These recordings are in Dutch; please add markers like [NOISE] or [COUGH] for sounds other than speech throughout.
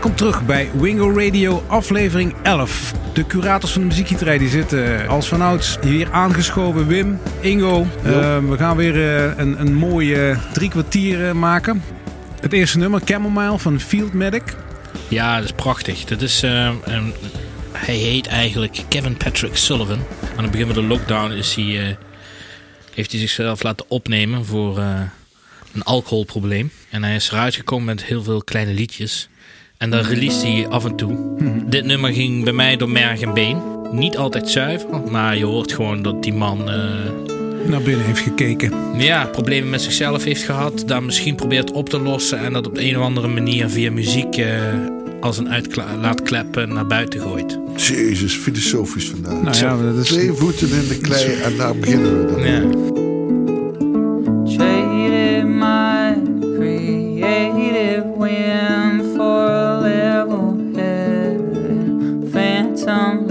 Welkom terug bij Wingo Radio aflevering 11. De curators van de muziekgieterij die zitten als vanouds hier aangeschoven. Wim, Ingo. Uh, we gaan weer uh, een, een mooie drie kwartier uh, maken. Het eerste nummer, Chamomile van Field Medic. Ja, dat is prachtig. Dat is, hij heet eigenlijk Kevin Patrick Sullivan. Aan het begin van de lockdown is hij, heeft hij zichzelf laten opnemen voor een alcoholprobleem. En hij is eruit gekomen met heel veel kleine liedjes. En dan release hij af en toe. Dit nummer ging bij mij door merg en been. Niet altijd zuiver, maar je hoort gewoon dat die man. Uh, naar binnen heeft gekeken. Ja, problemen met zichzelf heeft gehad. Daar misschien probeert op te lossen. En dat op de een of andere manier via muziek uh, als een uitlaatklep naar buiten gooit. Jezus, filosofisch vandaag. Nou ja, dat is... Twee voeten in de klei en daar beginnen we dan. Ja. some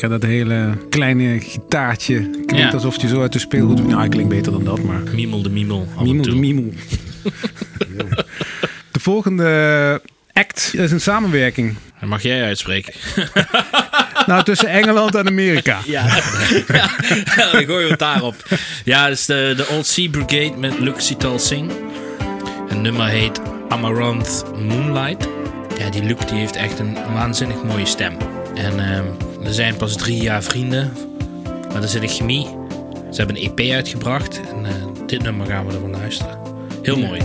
Lekker dat hele kleine gitaartje. Klinkt Ja. alsof je zo uit de speelgoed... Nou, hij klinkt beter dan dat, maar... Miemel de miemel. Miemel de toe. miemel. [LAUGHS] De volgende act is een samenwerking. Dat mag jij uitspreken. [LAUGHS] Nou, tussen Engeland en Amerika. [LAUGHS] Ja, ja. gooien we het daarop. Ja, het is de, de Old Sea Brigade met Luxie Singh. Het nummer heet Amaranth Moonlight. Ja, die Luc die heeft echt een waanzinnig mooie stem. En ehm, we zijn pas drie jaar vrienden. Maar er zit een chemie. Ze hebben een EP uitgebracht. En eh, dit nummer gaan we ervan luisteren. Heel mooi.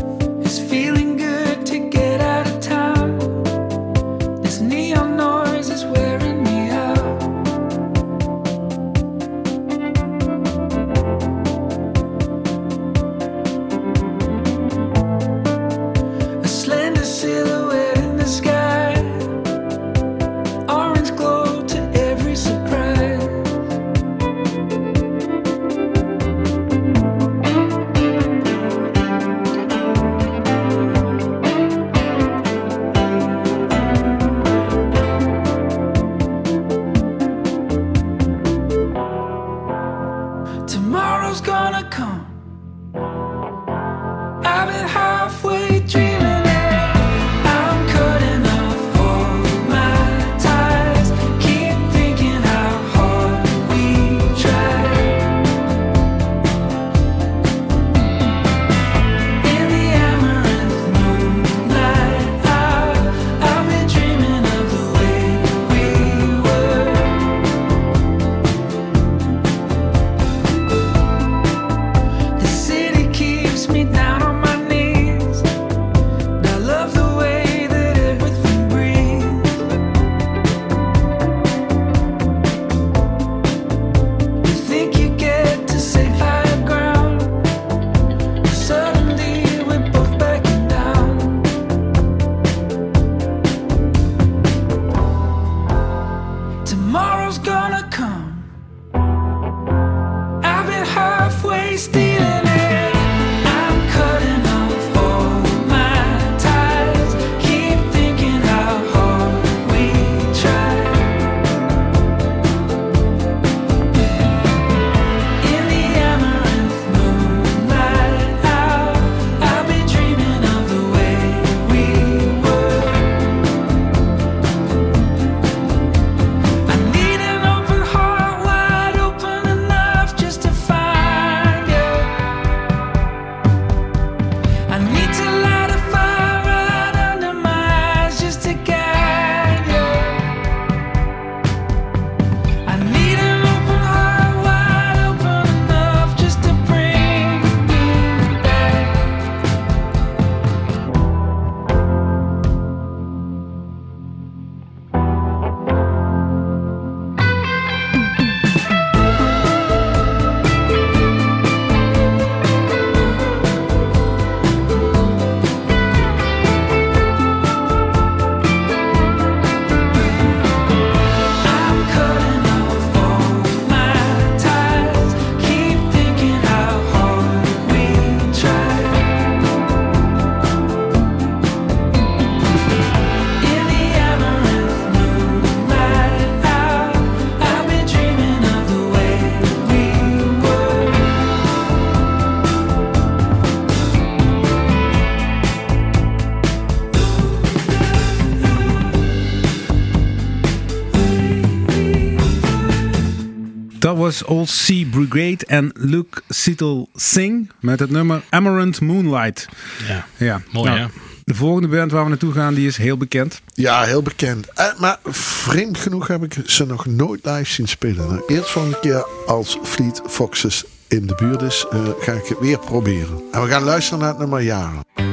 Was Old Sea Brigade en Luke Seatle Singh met het nummer Amaranth Moonlight. Ja, Ja, mooi nou, hè? De volgende band waar we naartoe gaan, die is heel bekend. Ja, heel bekend. Eh, maar vreemd genoeg heb ik ze nog nooit live zien spelen. Nou, eerst volgende keer als Fleet Foxes in de buurt is, eh, ga ik het weer proberen. En we gaan luisteren naar het nummer Jaren.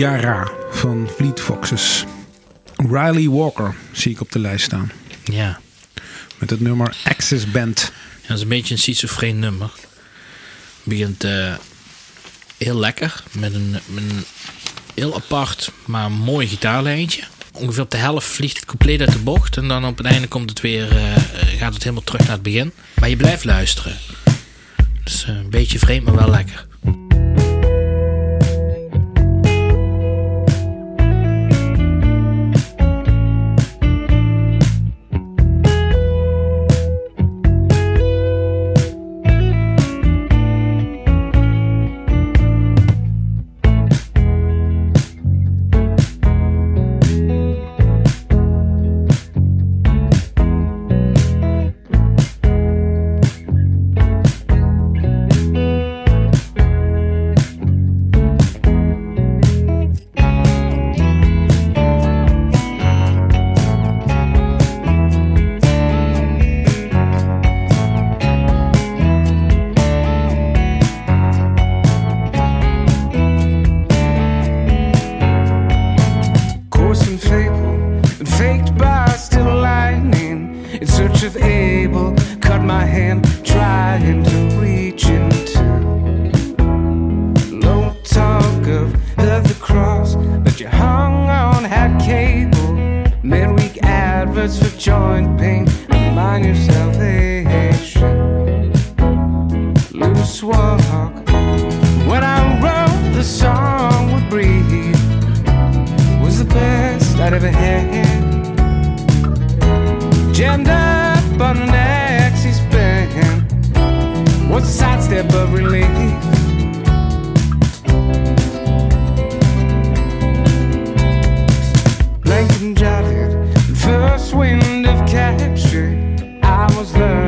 Yara van Fleet Foxes. Riley Walker zie ik op de lijst staan. Ja. Met het nummer Access Band. Ja, dat is een beetje een schizofreen nummer. Het begint eh, heel lekker. Met een, met een heel apart, maar mooi gitaarlijntje. Ongeveer op de helft vliegt het compleet uit de bocht. En dan op het einde komt het weer, eh, eh, gaat het helemaal terug naar het begin. Maar je blijft luisteren. Dus eh, een beetje vreemd, maar wel lekker. When I wrote the song with breathe was the best I'd ever had. Jammed up on an axis band. What's a sidestep of relief? blanket and jotted. First wind of capture. I was learned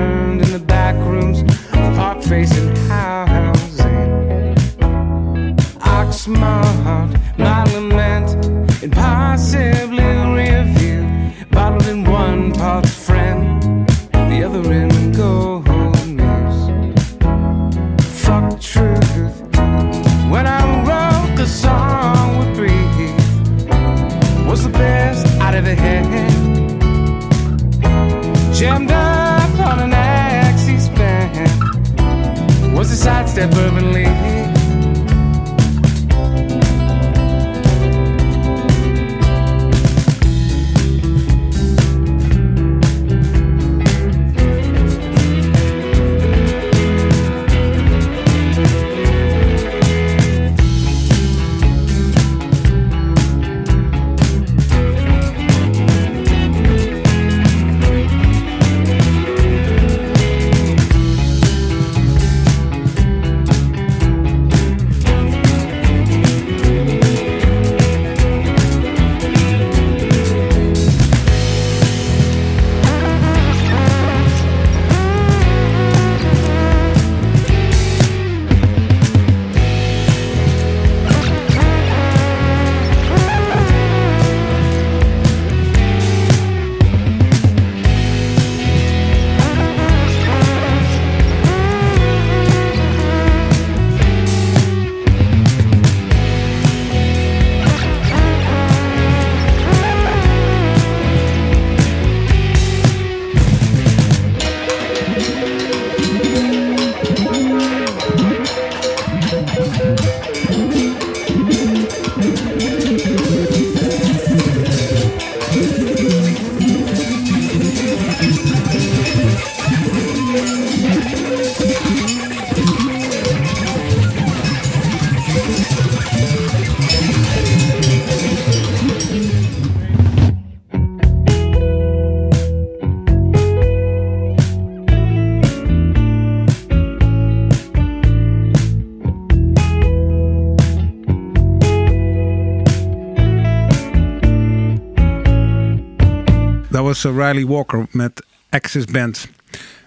was Riley Walker met Access Band.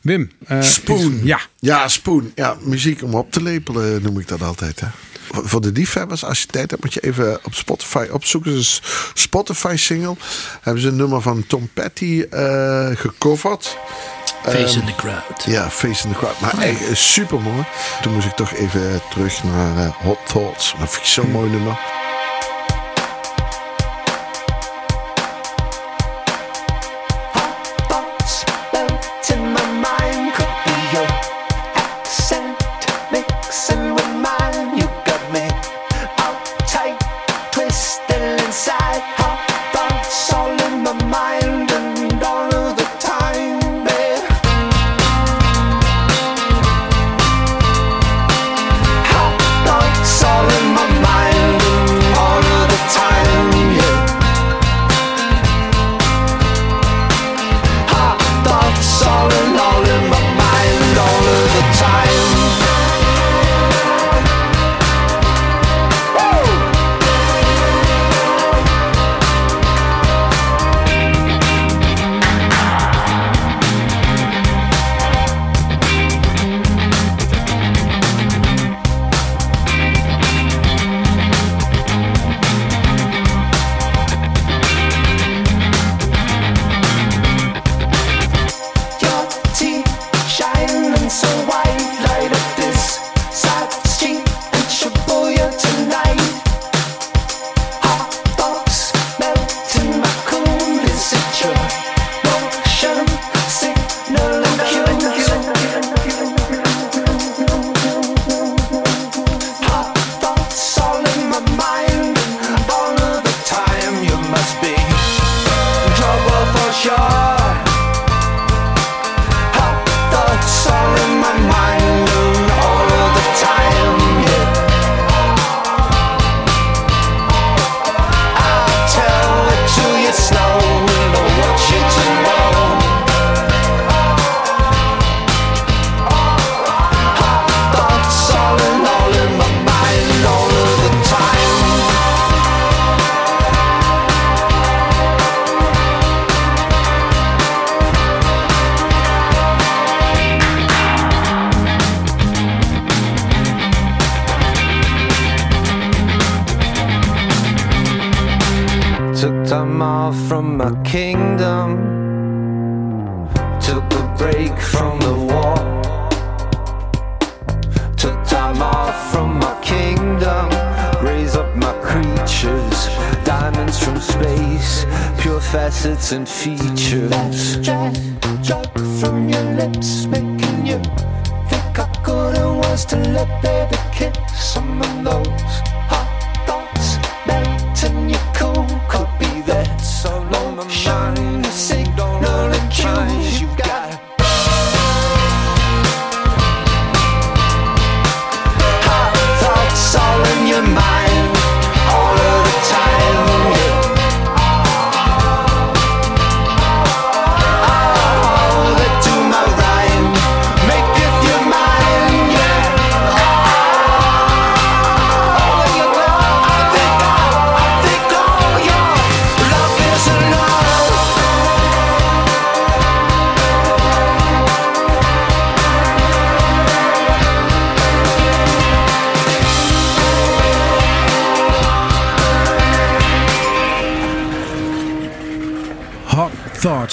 Wim. eh, Spoon. is- ja. Ja, Spoon. Ja, muziek om op te lepelen noem ik dat altijd. Hè. Voor de liefhebbers, als je tijd hebt, moet je even op Spotify opzoeken. Dus Spotify single. Hebben ze een nummer van Tom Petty eh, gecoverd. Face in the crowd. Ja, Face in the Crowd. Maar echt super mooi. Toen moest ik toch even terug naar eh, Hot Thoughts. Dat vind ik zo'n mooi nummer. Creatures. Diamonds from space. Pure facets and features. Jack, drug from your lips, making you think how good it was to let baby kiss some of those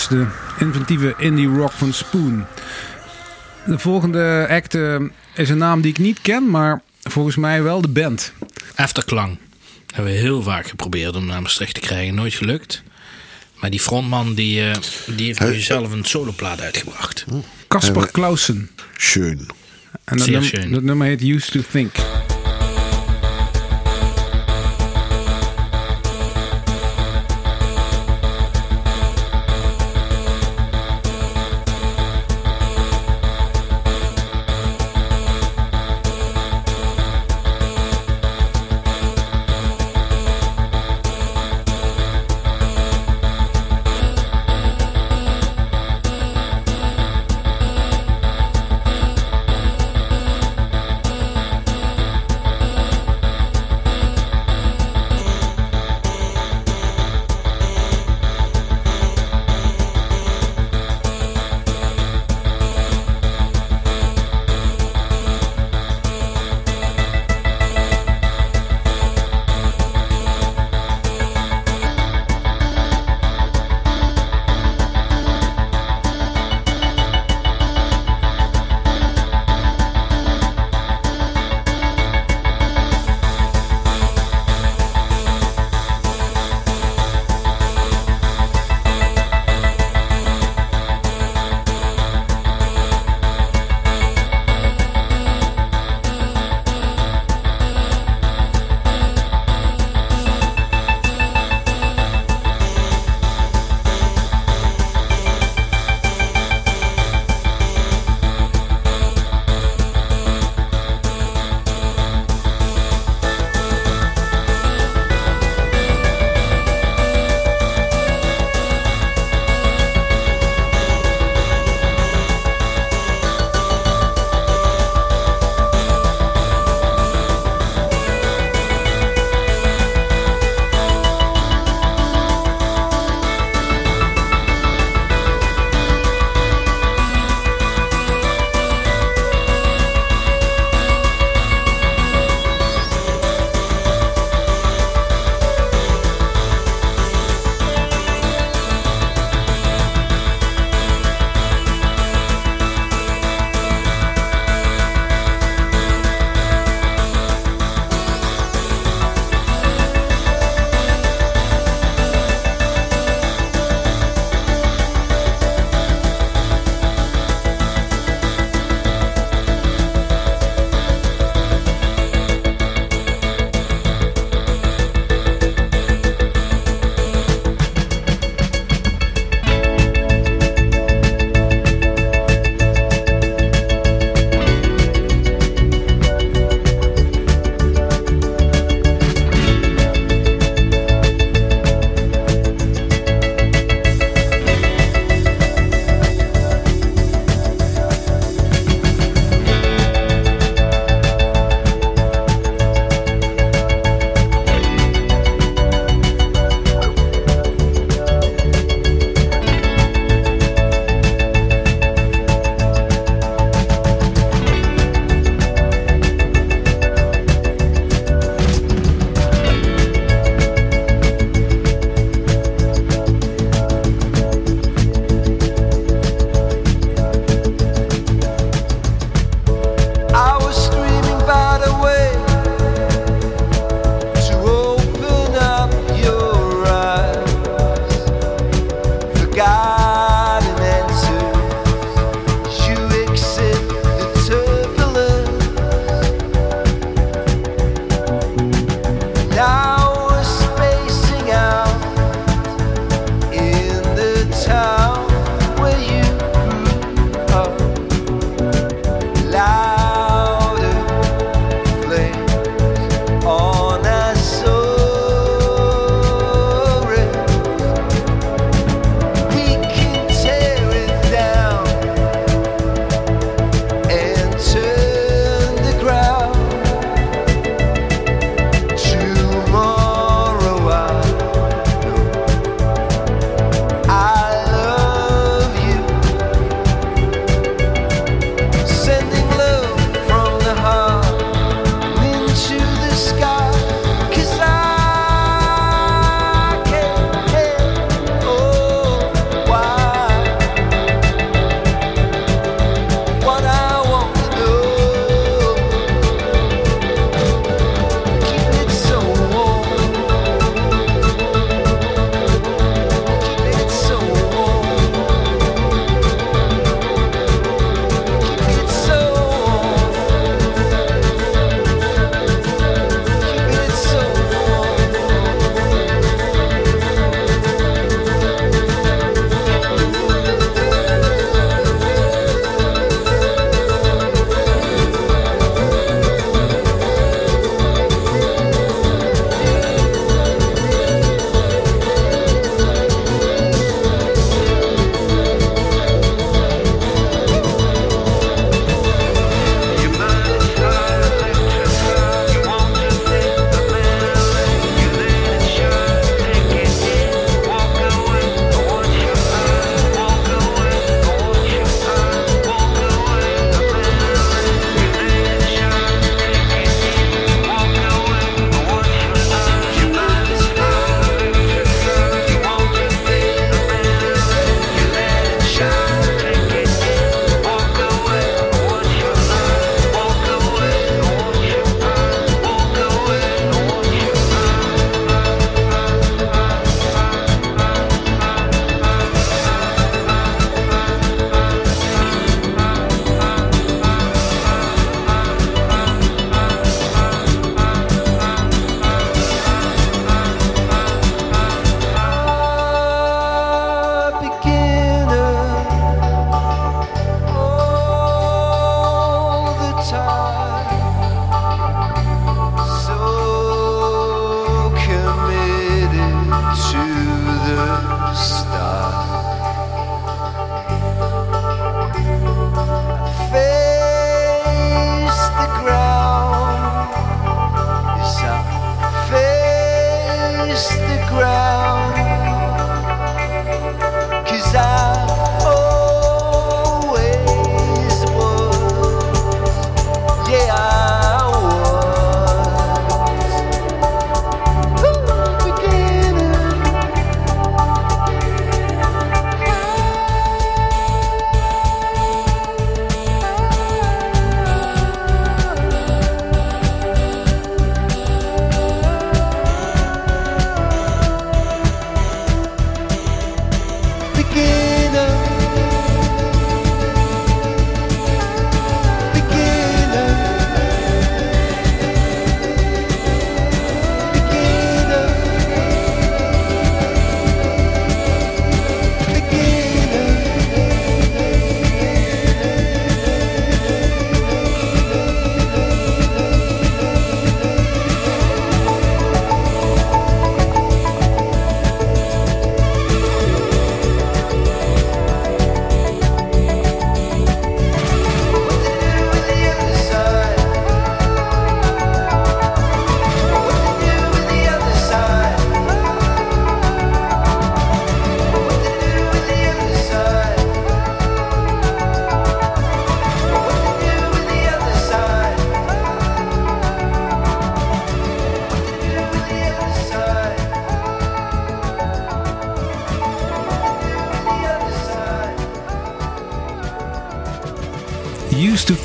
De inventieve indie rock van Spoon. De volgende act eh, is een naam die ik niet ken, maar volgens mij wel de band. Afterklang. Hebben we heel vaak geprobeerd om naar Maastricht te krijgen. Nooit gelukt. Maar die frontman die, eh, die heeft nu zelf een soloplaat uitgebracht. Casper Clausen. Schön. En dat, Zeer num- schön. dat nummer heet Used to Think.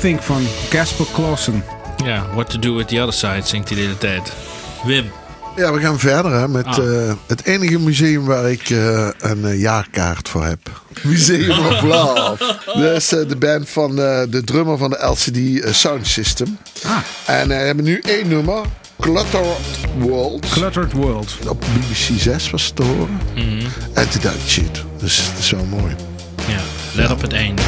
Think van Casper Clausen. Ja, What to Do with the Other Side zingt hij de hele tijd. Wim. Ja, we gaan verder hè, met Ah. eh, het enige museum waar ik eh, een eh, jaarkaart voor heb. Museum of [LAUGHS] Love. Dat is de band van eh, de drummer van de LCD Sound System. Ah. En eh, hebben nu één nummer. Cluttered World. Cluttered World. Op BBC 6 was het te horen. En toen dacht ik, shit, dus dat is wel mooi. Ja, let op het einde.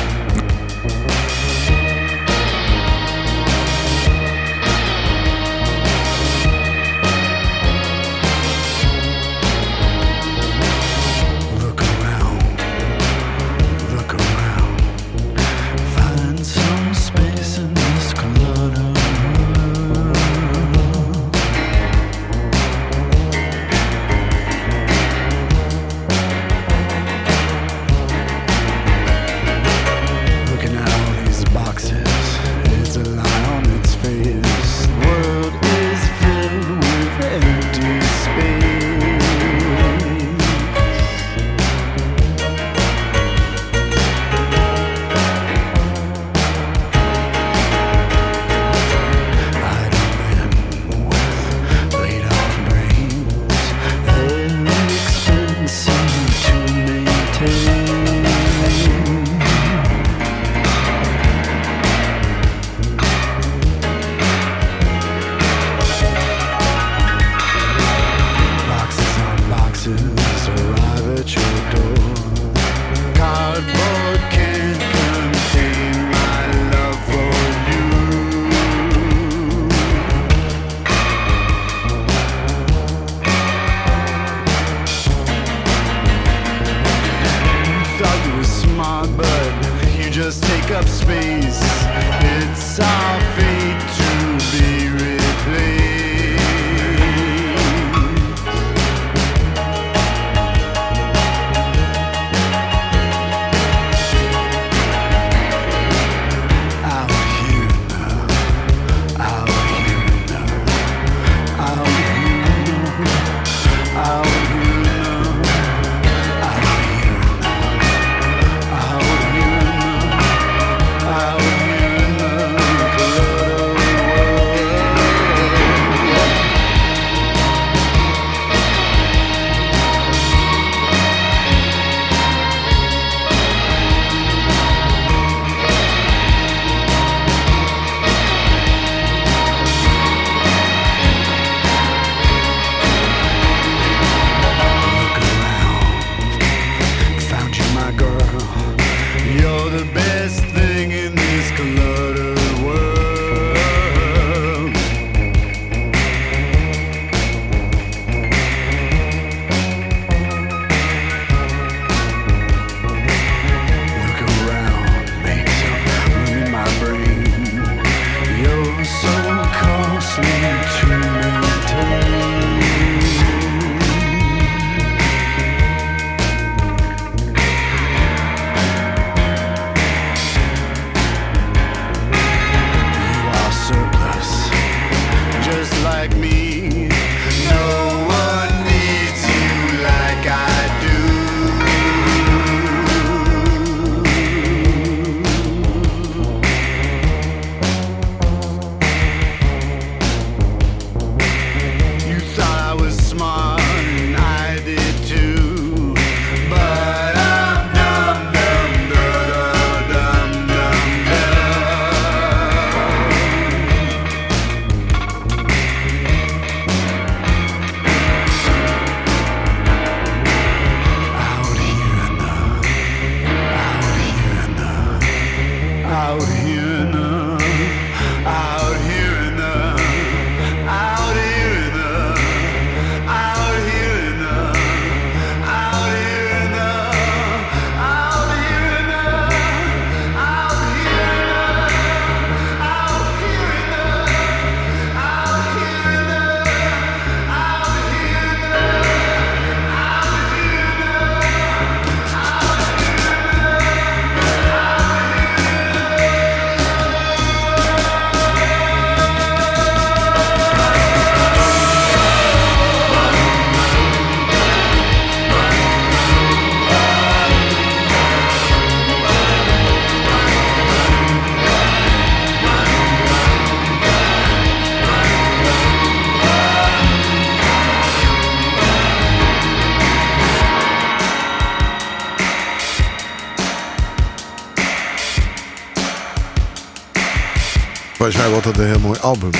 Het een heel mooi album.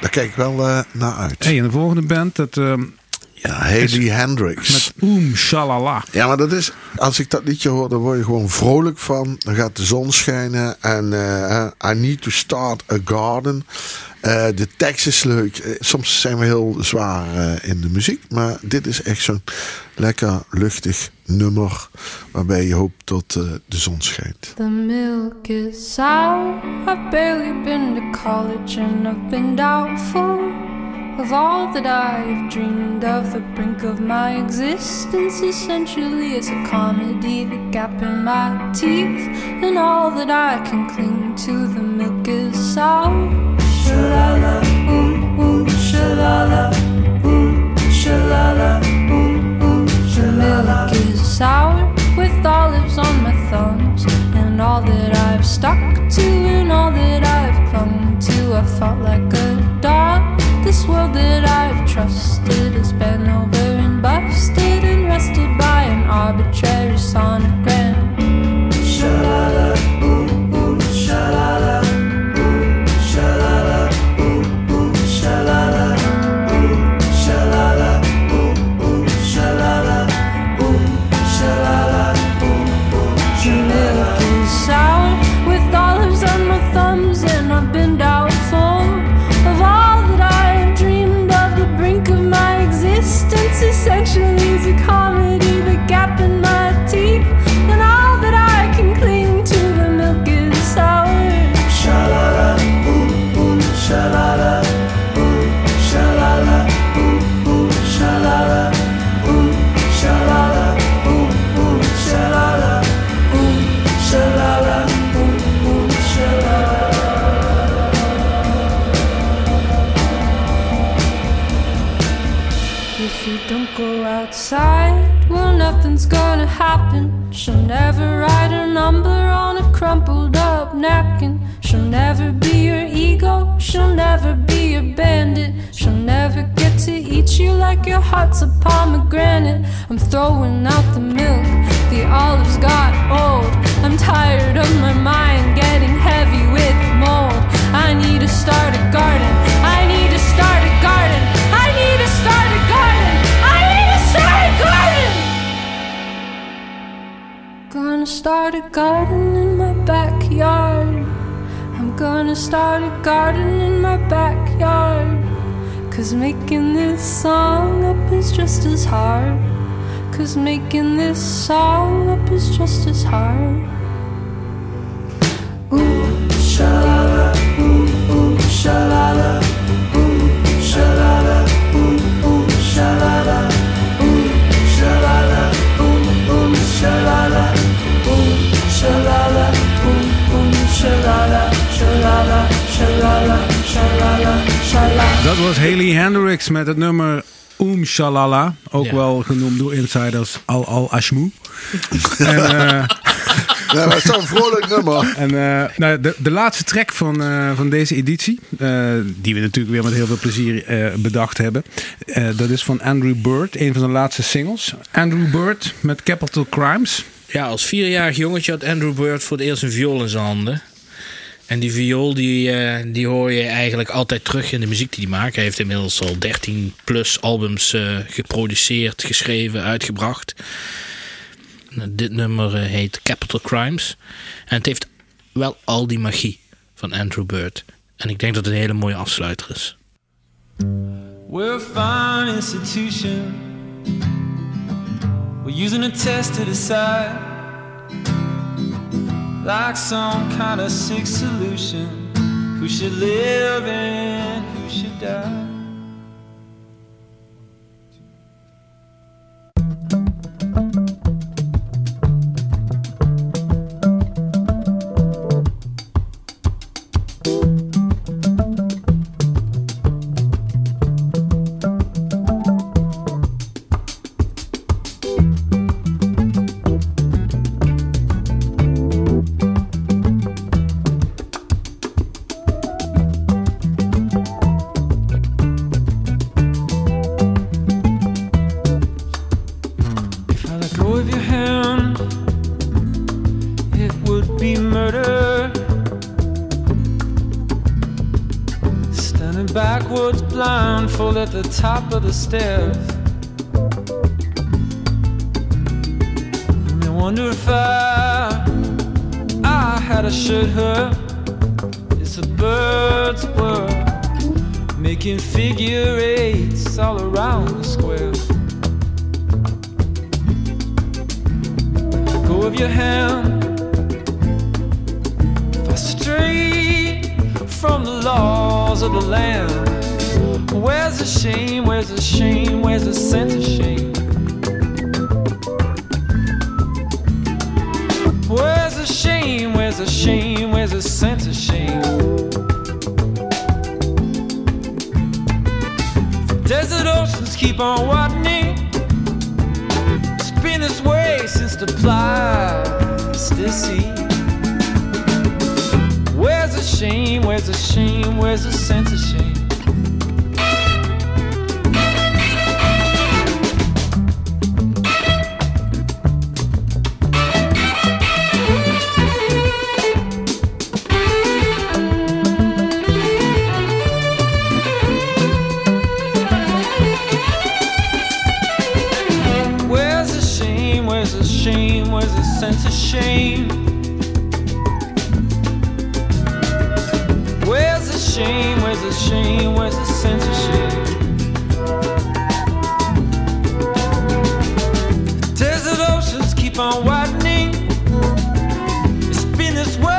Daar kijk ik wel eh, naar uit. Hey, en de volgende band, dat, ehm, Ja, Haley Hendrix. met Oem Shalala. Ja, maar dat is, als ik dat liedje hoor, dan word je gewoon vrolijk van. Dan gaat de zon schijnen en eh, I need to start a garden. Eh, de tekst is leuk. Eh, Soms zijn we heel zwaar eh, in de muziek, maar dit is echt zo'n lekker luchtig nummer waarbij je hoopt eh, de zon schijnt. The milk is sour. I've barely been to college and I've been doubtful of all that I've dreamed of. The brink of my existence essentially is a comedy. The gap in my teeth and all that I can cling to. The milk is sour. Shalala, ooh, ooh, shalala, like your heart's a pomegranate. I'm throwing out the milk, the olives got old. I'm tired of my mind getting heavy with mold. I need to start a garden, I need to start a garden, I need to start a garden, I need to start a garden. Gonna start a garden in my backyard. I'm gonna start a garden in my backyard. Cause making this song up is just as hard. Cause making this song up is just as hard. Ooh, shalala, ooh, ooh, shalala, ooh, shalala, ooh, ooh, ooh, ooh, ooh, shalala, shalala, shalala. Dat was Haley Hendrix met het nummer Oem Shalala. Ook Ja. wel genoemd door insiders Al Al Ashmu. [LAUGHS] en eh, Ja, het is zo'n vrolijk nummer. en eh, nou, de, de laatste track van, eh, van deze editie, eh, die we natuurlijk weer met heel veel plezier eh, bedacht hebben, eh, dat is van Andrew Bird, een van de laatste singles. Andrew Bird met Capital Crimes. Ja, als vierjarig jongetje had Andrew Bird voor het eerst een viool in zijn handen. En die viool die, eh, die hoor je eigenlijk altijd terug in de muziek die hij maakt. Hij heeft inmiddels al 13 plus albums eh, geproduceerd, geschreven, uitgebracht. Dit nummer eh, heet Capital Crimes. En het heeft wel al die magie van Andrew Bird. En ik denk dat het een hele mooie afsluiter is. We're a fine institution. We're using a test to decide, like some kind of sick solution, who should live and who should die. Of the. I wonder if I, I had a shirt her. It's a bird's world, making figure eights all around the square. Let go of your hand, far straight from the laws of the land. Where's the shame? Where's the shame? Where's the sense of shame? Where's the shame? Where's the shame? Where's the sense of shame? Desert oceans keep on widening. It's been this way since the plasticity. Where's the shame? Where's the shame? Where's the sense of shame? Shame? Where's the shame? Where's the shame? Where's the shame? Desert oceans keep on widening. It's been this way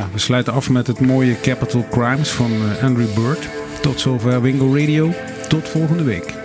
Ja, we sluiten af met het mooie Capital Crimes van eh, Andrew Bird. Tot zover Wingo Radio. Tot volgende week.